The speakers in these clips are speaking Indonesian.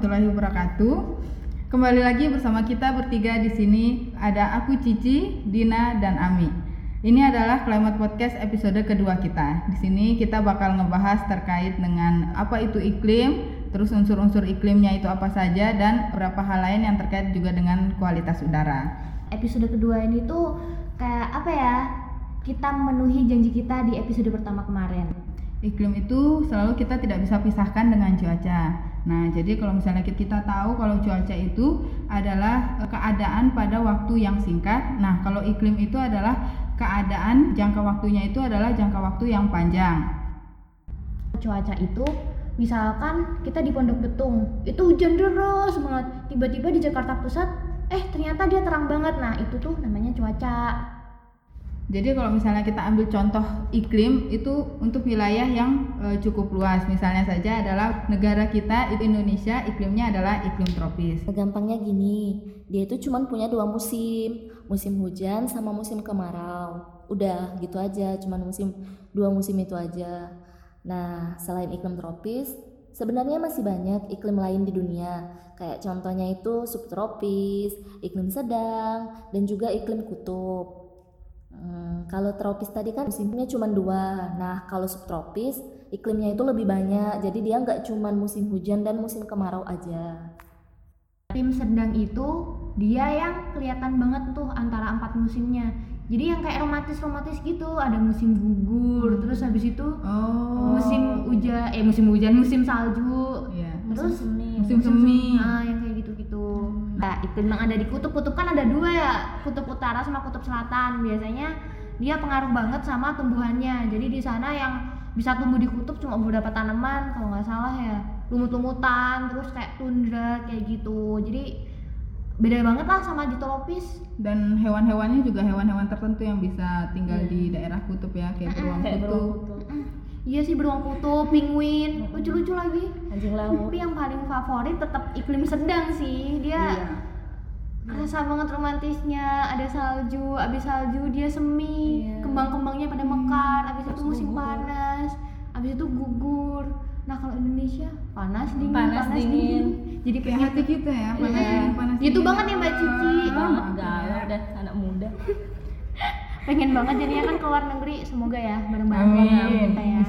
warahmatullahi wabarakatuh. Kembali lagi bersama kita bertiga di sini ada aku Cici, Dina dan Ami. Ini adalah Climate Podcast episode kedua kita. Di sini kita bakal ngebahas terkait dengan apa itu iklim, terus unsur-unsur iklimnya itu apa saja dan beberapa hal lain yang terkait juga dengan kualitas udara. Episode kedua ini tuh kayak apa ya? Kita memenuhi janji kita di episode pertama kemarin iklim itu selalu kita tidak bisa pisahkan dengan cuaca. Nah, jadi kalau misalnya kita tahu kalau cuaca itu adalah eh, keadaan pada waktu yang singkat. Nah, kalau iklim itu adalah keadaan jangka waktunya itu adalah jangka waktu yang panjang. Cuaca itu misalkan kita di Pondok Betung, itu hujan deras banget. Tiba-tiba di Jakarta Pusat, eh ternyata dia terang banget. Nah, itu tuh namanya cuaca. Jadi kalau misalnya kita ambil contoh iklim itu untuk wilayah yang e, cukup luas, misalnya saja adalah negara kita Indonesia iklimnya adalah iklim tropis. Gampangnya gini, dia itu cuma punya dua musim, musim hujan sama musim kemarau. Udah gitu aja, cuma musim dua musim itu aja. Nah selain iklim tropis, sebenarnya masih banyak iklim lain di dunia. Kayak contohnya itu subtropis, iklim sedang, dan juga iklim kutub. Hmm, kalau tropis tadi kan musimnya cuma dua. Nah, kalau subtropis iklimnya itu lebih banyak. Jadi dia nggak cuma musim hujan dan musim kemarau aja. Iklim sedang itu dia yang kelihatan banget tuh antara empat musimnya. Jadi yang kayak romantis-romantis gitu, ada musim gugur, hmm. terus habis itu oh. musim hujan, eh musim hujan, musim salju, yeah. terus musim semi, musim semi, ah yang kayak gitu-gitu. Nah, iklim yang ada di kutub. Kutub kan ada dua ya kutub utara sama kutub selatan. Biasanya dia pengaruh banget sama tumbuhannya. Jadi di sana yang bisa tumbuh di kutub cuma beberapa tanaman kalau nggak salah ya. Lumut-lumutan terus kayak tundra kayak gitu. Jadi beda banget lah sama di tropis. Dan hewan-hewannya juga hewan-hewan tertentu yang bisa tinggal yeah. di daerah kutub ya kayak beruang kutub Iya sih beruang kutub, penguin, lucu-lucu lagi. Anjing laut. Tapi yang paling favorit tetap iklim sedang sih. Dia iya. rasa banget romantisnya. Ada salju, abis salju dia semi, iya. kembang-kembangnya pada mekar. Abis itu musim gugur. panas, abis itu gugur. Nah kalau Indonesia panas dingin, panas, panas dingin. dingin. Jadi kayak hati kita ya, panas iya. dingin, panas Itu banget ya Mbak Cici. Oh, enggak, udah anak muda. Pengen banget jadinya kan ke luar negeri semoga ya bareng-bareng kita ya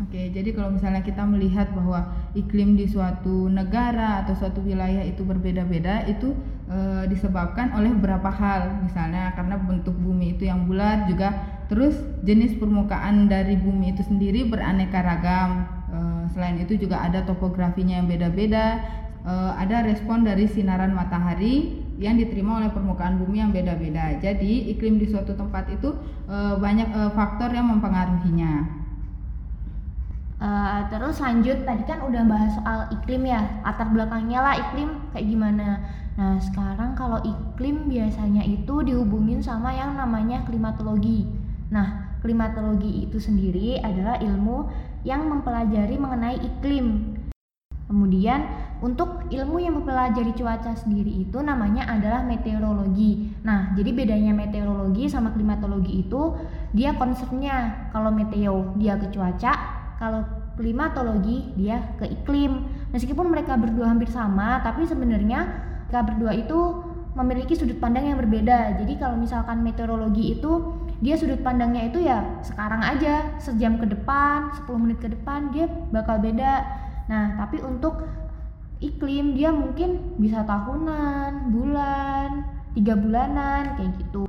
Oke, jadi kalau misalnya kita melihat bahwa iklim di suatu negara atau suatu wilayah itu berbeda-beda, itu e, disebabkan oleh beberapa hal. Misalnya karena bentuk bumi itu yang bulat juga, terus jenis permukaan dari bumi itu sendiri beraneka ragam. E, selain itu juga ada topografinya yang beda-beda, e, ada respon dari sinaran matahari yang diterima oleh permukaan bumi yang beda-beda. Jadi iklim di suatu tempat itu e, banyak e, faktor yang mempengaruhinya. Uh, terus lanjut tadi kan udah bahas soal iklim ya latar belakangnya lah iklim kayak gimana. Nah sekarang kalau iklim biasanya itu dihubungin sama yang namanya klimatologi. Nah klimatologi itu sendiri adalah ilmu yang mempelajari mengenai iklim. Kemudian untuk ilmu yang mempelajari cuaca sendiri itu namanya adalah meteorologi. Nah, jadi bedanya meteorologi sama klimatologi itu dia konsepnya kalau meteo dia ke cuaca, kalau klimatologi dia ke iklim. Meskipun mereka berdua hampir sama, tapi sebenarnya mereka berdua itu memiliki sudut pandang yang berbeda. Jadi kalau misalkan meteorologi itu dia sudut pandangnya itu ya sekarang aja, sejam ke depan, 10 menit ke depan dia bakal beda. Nah, tapi untuk iklim dia mungkin bisa tahunan, bulan, tiga bulanan kayak gitu.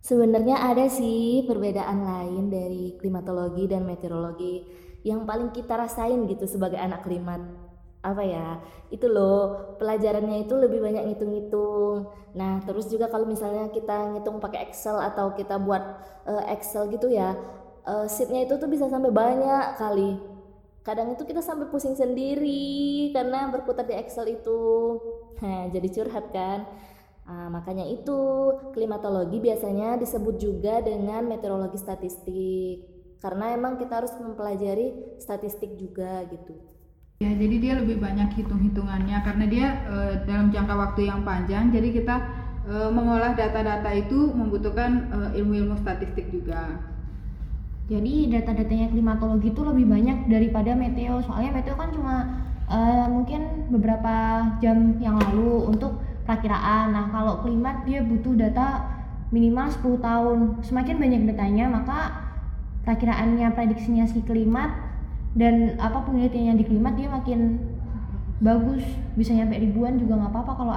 Sebenarnya ada sih perbedaan lain dari klimatologi dan meteorologi yang paling kita rasain gitu sebagai anak klimat. Apa ya? Itu loh, pelajarannya itu lebih banyak ngitung-ngitung. Nah, terus juga kalau misalnya kita ngitung pakai Excel atau kita buat uh, Excel gitu ya, uh, sheetnya itu tuh bisa sampai banyak kali kadang itu kita sampai pusing sendiri karena berputar di Excel itu. Nah jadi curhat kan. Nah, makanya itu klimatologi biasanya disebut juga dengan meteorologi statistik. Karena emang kita harus mempelajari statistik juga gitu. Ya jadi dia lebih banyak hitung-hitungannya karena dia e, dalam jangka waktu yang panjang jadi kita e, mengolah data-data itu membutuhkan ilmu ilmu-ilmu statistik juga Jadi data-datanya klimatologi itu lebih banyak daripada meteo. Soalnya meteo kan cuma eh, mungkin beberapa jam yang lalu untuk perakiraan. Nah, kalau klimat dia butuh data minimal 10 tahun. Semakin banyak datanya, maka perakiraannya, prediksinya si klimat dan apa penelitiannya di klimat dia makin bagus. Bisa nyampe ribuan juga nggak apa-apa kalau.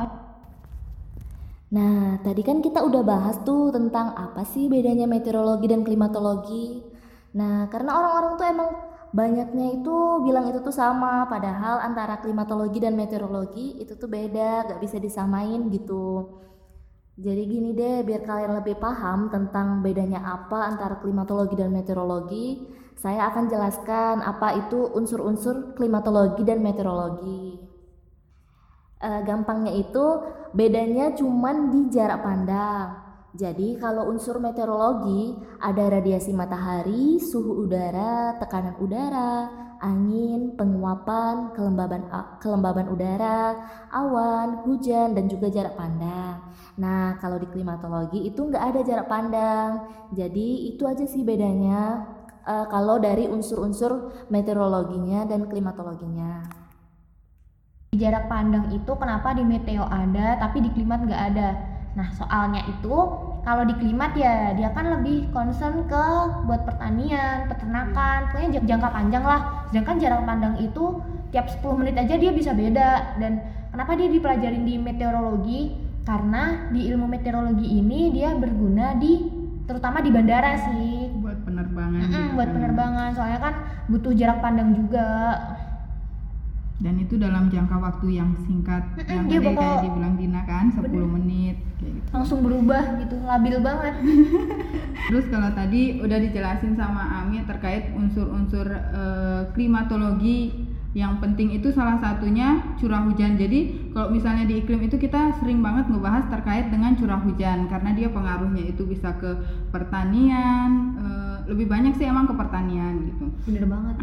Nah, tadi kan kita udah bahas tuh tentang apa sih bedanya meteorologi dan klimatologi. Nah, karena orang-orang tuh emang banyaknya itu bilang itu tuh sama, padahal antara klimatologi dan meteorologi itu tuh beda, gak bisa disamain gitu. Jadi gini deh, biar kalian lebih paham tentang bedanya apa antara klimatologi dan meteorologi, saya akan jelaskan apa itu unsur-unsur klimatologi dan meteorologi. Eh, gampangnya itu bedanya cuman di jarak pandang. Jadi kalau unsur meteorologi ada radiasi matahari, suhu udara, tekanan udara, angin, penguapan, kelembaban kelembaban udara, awan, hujan dan juga jarak pandang. Nah kalau di klimatologi itu nggak ada jarak pandang. Jadi itu aja sih bedanya uh, kalau dari unsur-unsur meteorologinya dan klimatologinya jarak pandang itu kenapa di meteo ada tapi di klimat nggak ada nah soalnya itu kalau di klimat ya dia kan lebih concern ke buat pertanian peternakan pokoknya jangka panjang lah. Sedangkan jarak pandang itu tiap 10 menit aja dia bisa beda. Dan kenapa dia dipelajarin di meteorologi? Karena di ilmu meteorologi ini dia berguna di terutama di bandara sih. Buat penerbangan mm -mm, buat kan. penerbangan. Soalnya kan butuh jarak pandang juga dan itu dalam jangka waktu yang singkat. Yang dia tadi bakal, kayak dibilang Dina kan 10 bener. menit kayak gitu. langsung berubah gitu labil banget. Terus kalau tadi udah dijelasin sama Ami terkait unsur-unsur uh, klimatologi yang penting itu salah satunya curah hujan. Jadi kalau misalnya di iklim itu kita sering banget ngebahas terkait dengan curah hujan karena dia pengaruhnya itu bisa ke pertanian uh, lebih banyak sih emang ke pertanian gitu. Bener banget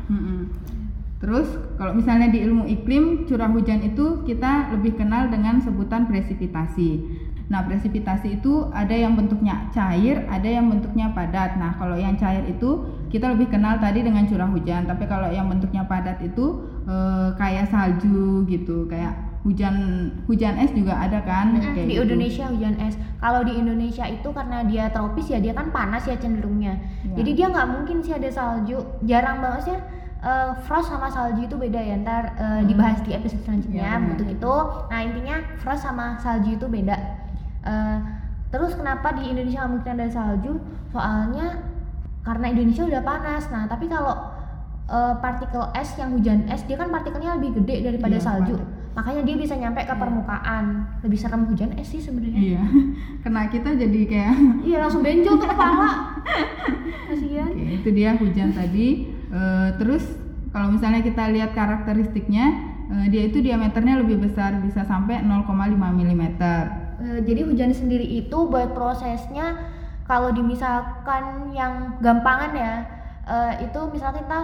Terus kalau misalnya di ilmu iklim curah hujan itu kita lebih kenal dengan sebutan presipitasi. Nah, presipitasi itu ada yang bentuknya cair, ada yang bentuknya padat. Nah, kalau yang cair itu kita lebih kenal tadi dengan curah hujan, tapi kalau yang bentuknya padat itu e, kayak salju gitu, kayak hujan hujan es juga ada kan hmm, kayak di gitu. Indonesia hujan es kalau di Indonesia itu karena dia tropis ya dia kan panas ya cenderungnya ya. jadi dia nggak mungkin sih ada salju jarang banget sih uh, frost sama salju itu beda ya ntar uh, hmm. dibahas di episode selanjutnya ya, untuk itu nah intinya frost sama salju itu beda. Uh, terus kenapa di Indonesia mungkin ada salju? Soalnya karena Indonesia udah panas. Nah tapi kalau uh, partikel es yang hujan es dia kan partikelnya lebih gede daripada ya, salju. pada. makanya dia bisa nyampe ke ya. permukaan. Lebih serem hujan es sih sebenarnya. Iya kena kita jadi kayak iya langsung benjol ke kepala. Kasihan. Oke, itu dia hujan tadi Uh, terus kalau misalnya kita lihat karakteristiknya, uh, dia itu diameternya lebih besar, bisa sampai 0,5 mm. Uh, jadi hujan sendiri itu buat prosesnya kalau dimisalkan yang gampangan ya, uh, itu misalnya kita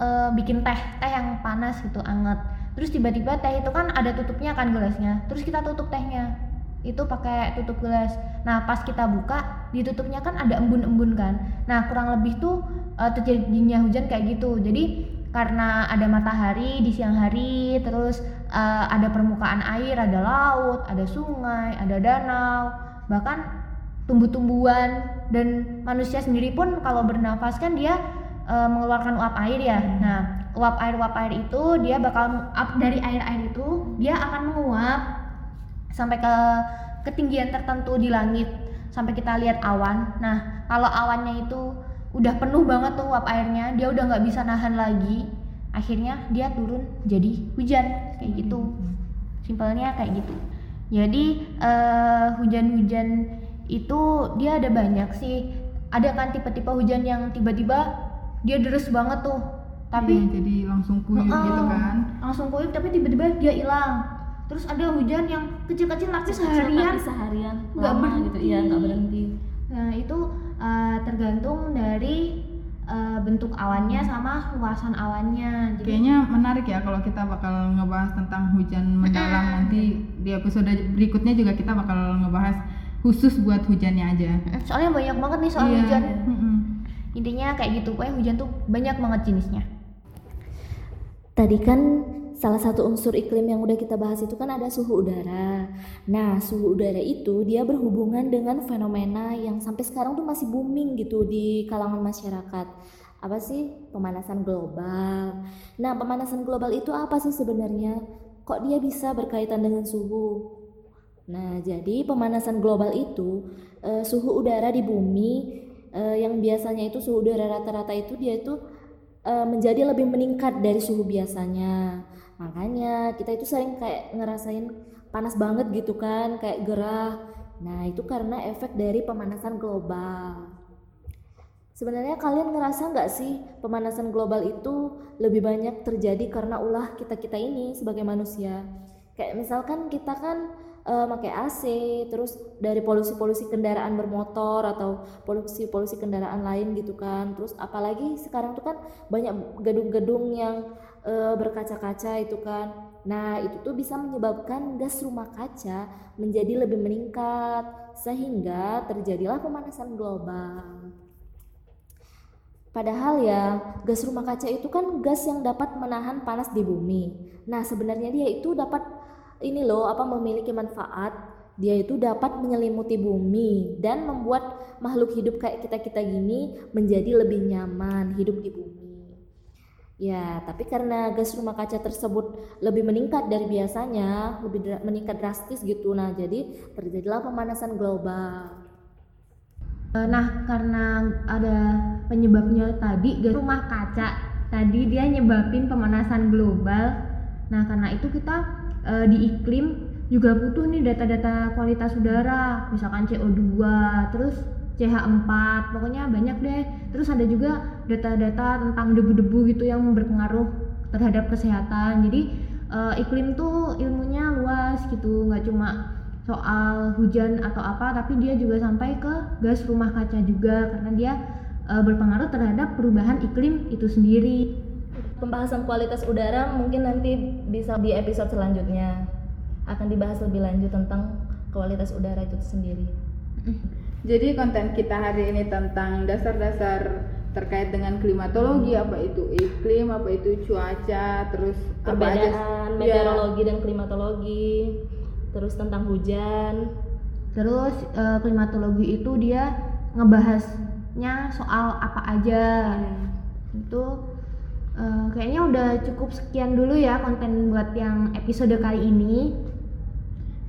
uh, bikin teh, teh yang panas gitu, anget. Terus tiba-tiba teh itu kan ada tutupnya kan gelasnya. Terus kita tutup tehnya itu pakai tutup gelas. Nah, pas kita buka, ditutupnya kan ada embun-embun kan. Nah, kurang lebih tuh uh, terjadinya hujan kayak gitu. Jadi karena ada matahari di siang hari, terus uh, ada permukaan air, ada laut, ada sungai, ada danau, bahkan tumbuh-tumbuhan dan manusia sendiri pun kalau bernafas kan dia uh, mengeluarkan uap air ya. Hmm. Nah, uap air uap air itu dia bakal up dari air-air itu dia akan menguap sampai ke ketinggian tertentu di langit sampai kita lihat awan. Nah, kalau awannya itu udah penuh banget tuh uap airnya, dia udah nggak bisa nahan lagi. Akhirnya dia turun jadi hujan kayak gitu. Simpelnya kayak gitu. Jadi uh, hujan-hujan itu dia ada banyak sih. Ada kan tipe-tipe hujan yang tiba-tiba dia deres banget tuh. Tapi iya, jadi langsung kuyup uh, gitu kan. Langsung kuyup tapi tiba-tiba dia hilang terus ada hujan yang kecil-kecil tapi seharian seharian nggak berhenti gitu iya nggak berhenti nah itu uh, tergantung dari uh, bentuk awannya sama luasan awannya. Jadi, kayaknya menarik ya kalau kita bakal ngebahas tentang hujan mendalam nanti di episode berikutnya juga kita bakal ngebahas khusus buat hujannya aja. Soalnya banyak banget nih soal iya. hujan. Intinya kayak gitu pokoknya hujan tuh banyak banget jenisnya. Tadi kan salah satu unsur iklim yang udah kita bahas itu kan ada suhu udara. Nah, suhu udara itu dia berhubungan dengan fenomena yang sampai sekarang tuh masih booming gitu di kalangan masyarakat. Apa sih? Pemanasan global. Nah, pemanasan global itu apa sih sebenarnya? Kok dia bisa berkaitan dengan suhu? Nah, jadi pemanasan global itu eh, suhu udara di bumi eh, yang biasanya itu suhu udara rata-rata itu dia itu uh, menjadi lebih meningkat dari suhu biasanya. Makanya kita itu sering kayak ngerasain panas banget gitu kan, kayak gerah. Nah, itu karena efek dari pemanasan global. Sebenarnya kalian ngerasa nggak sih pemanasan global itu lebih banyak terjadi karena ulah kita-kita ini sebagai manusia? Kayak misalkan kita kan uh, pakai AC, terus dari polusi-polusi kendaraan bermotor atau polusi-polusi kendaraan lain gitu kan. Terus apalagi sekarang tuh kan banyak gedung-gedung yang uh, berkaca-kaca itu kan. Nah, itu tuh bisa menyebabkan gas rumah kaca menjadi lebih meningkat sehingga terjadilah pemanasan global. Padahal ya, gas rumah kaca itu kan gas yang dapat menahan panas di bumi. Nah, sebenarnya dia itu dapat ini loh apa memiliki manfaat dia itu dapat menyelimuti bumi dan membuat makhluk hidup kayak kita-kita gini menjadi lebih nyaman hidup di bumi. Ya, tapi karena gas rumah kaca tersebut lebih meningkat dari biasanya, lebih meningkat drastis gitu. Nah, jadi terjadilah pemanasan global. Eh, nah, karena ada penyebabnya tadi gas rumah kaca, tadi dia nyebabin pemanasan global. Nah, karena itu kita uh, di iklim juga butuh nih data-data kualitas udara misalkan CO2 terus CH4 pokoknya banyak deh terus ada juga data-data tentang debu-debu gitu yang berpengaruh terhadap kesehatan jadi uh, iklim tuh ilmunya luas gitu nggak cuma soal hujan atau apa tapi dia juga sampai ke gas rumah kaca juga karena dia uh, berpengaruh terhadap perubahan iklim itu sendiri pembahasan kualitas udara mungkin nanti bisa di episode selanjutnya akan dibahas lebih lanjut tentang kualitas udara itu sendiri. Jadi konten kita hari ini tentang dasar-dasar terkait dengan klimatologi apa itu iklim apa itu cuaca terus perbedaan ya. meteorologi ya. dan klimatologi terus tentang hujan terus uh, klimatologi itu dia ngebahasnya soal apa aja hmm. itu uh, kayaknya udah cukup sekian dulu ya konten buat yang episode kali ini.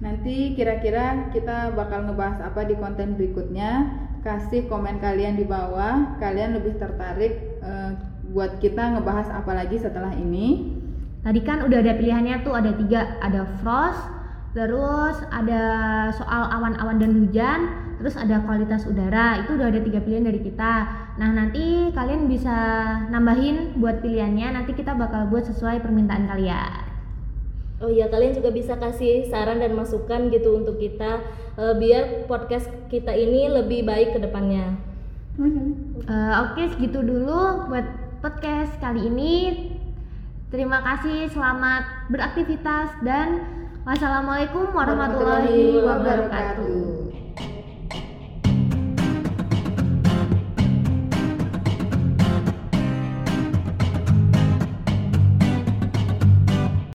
Nanti kira-kira kita bakal ngebahas apa di konten berikutnya. Kasih komen kalian di bawah. Kalian lebih tertarik uh, buat kita ngebahas apa lagi setelah ini. Tadi kan udah ada pilihannya tuh ada tiga, ada frost, terus ada soal awan-awan dan hujan, terus ada kualitas udara. Itu udah ada tiga pilihan dari kita. Nah nanti kalian bisa nambahin buat pilihannya. Nanti kita bakal buat sesuai permintaan kalian Oh iya, kalian juga bisa kasih saran dan masukan gitu untuk kita uh, biar podcast kita ini lebih baik ke depannya. Uh, Oke, okay, segitu dulu buat podcast kali ini. Terima kasih, selamat beraktivitas dan wassalamualaikum warahmatullahi wabarakatuh.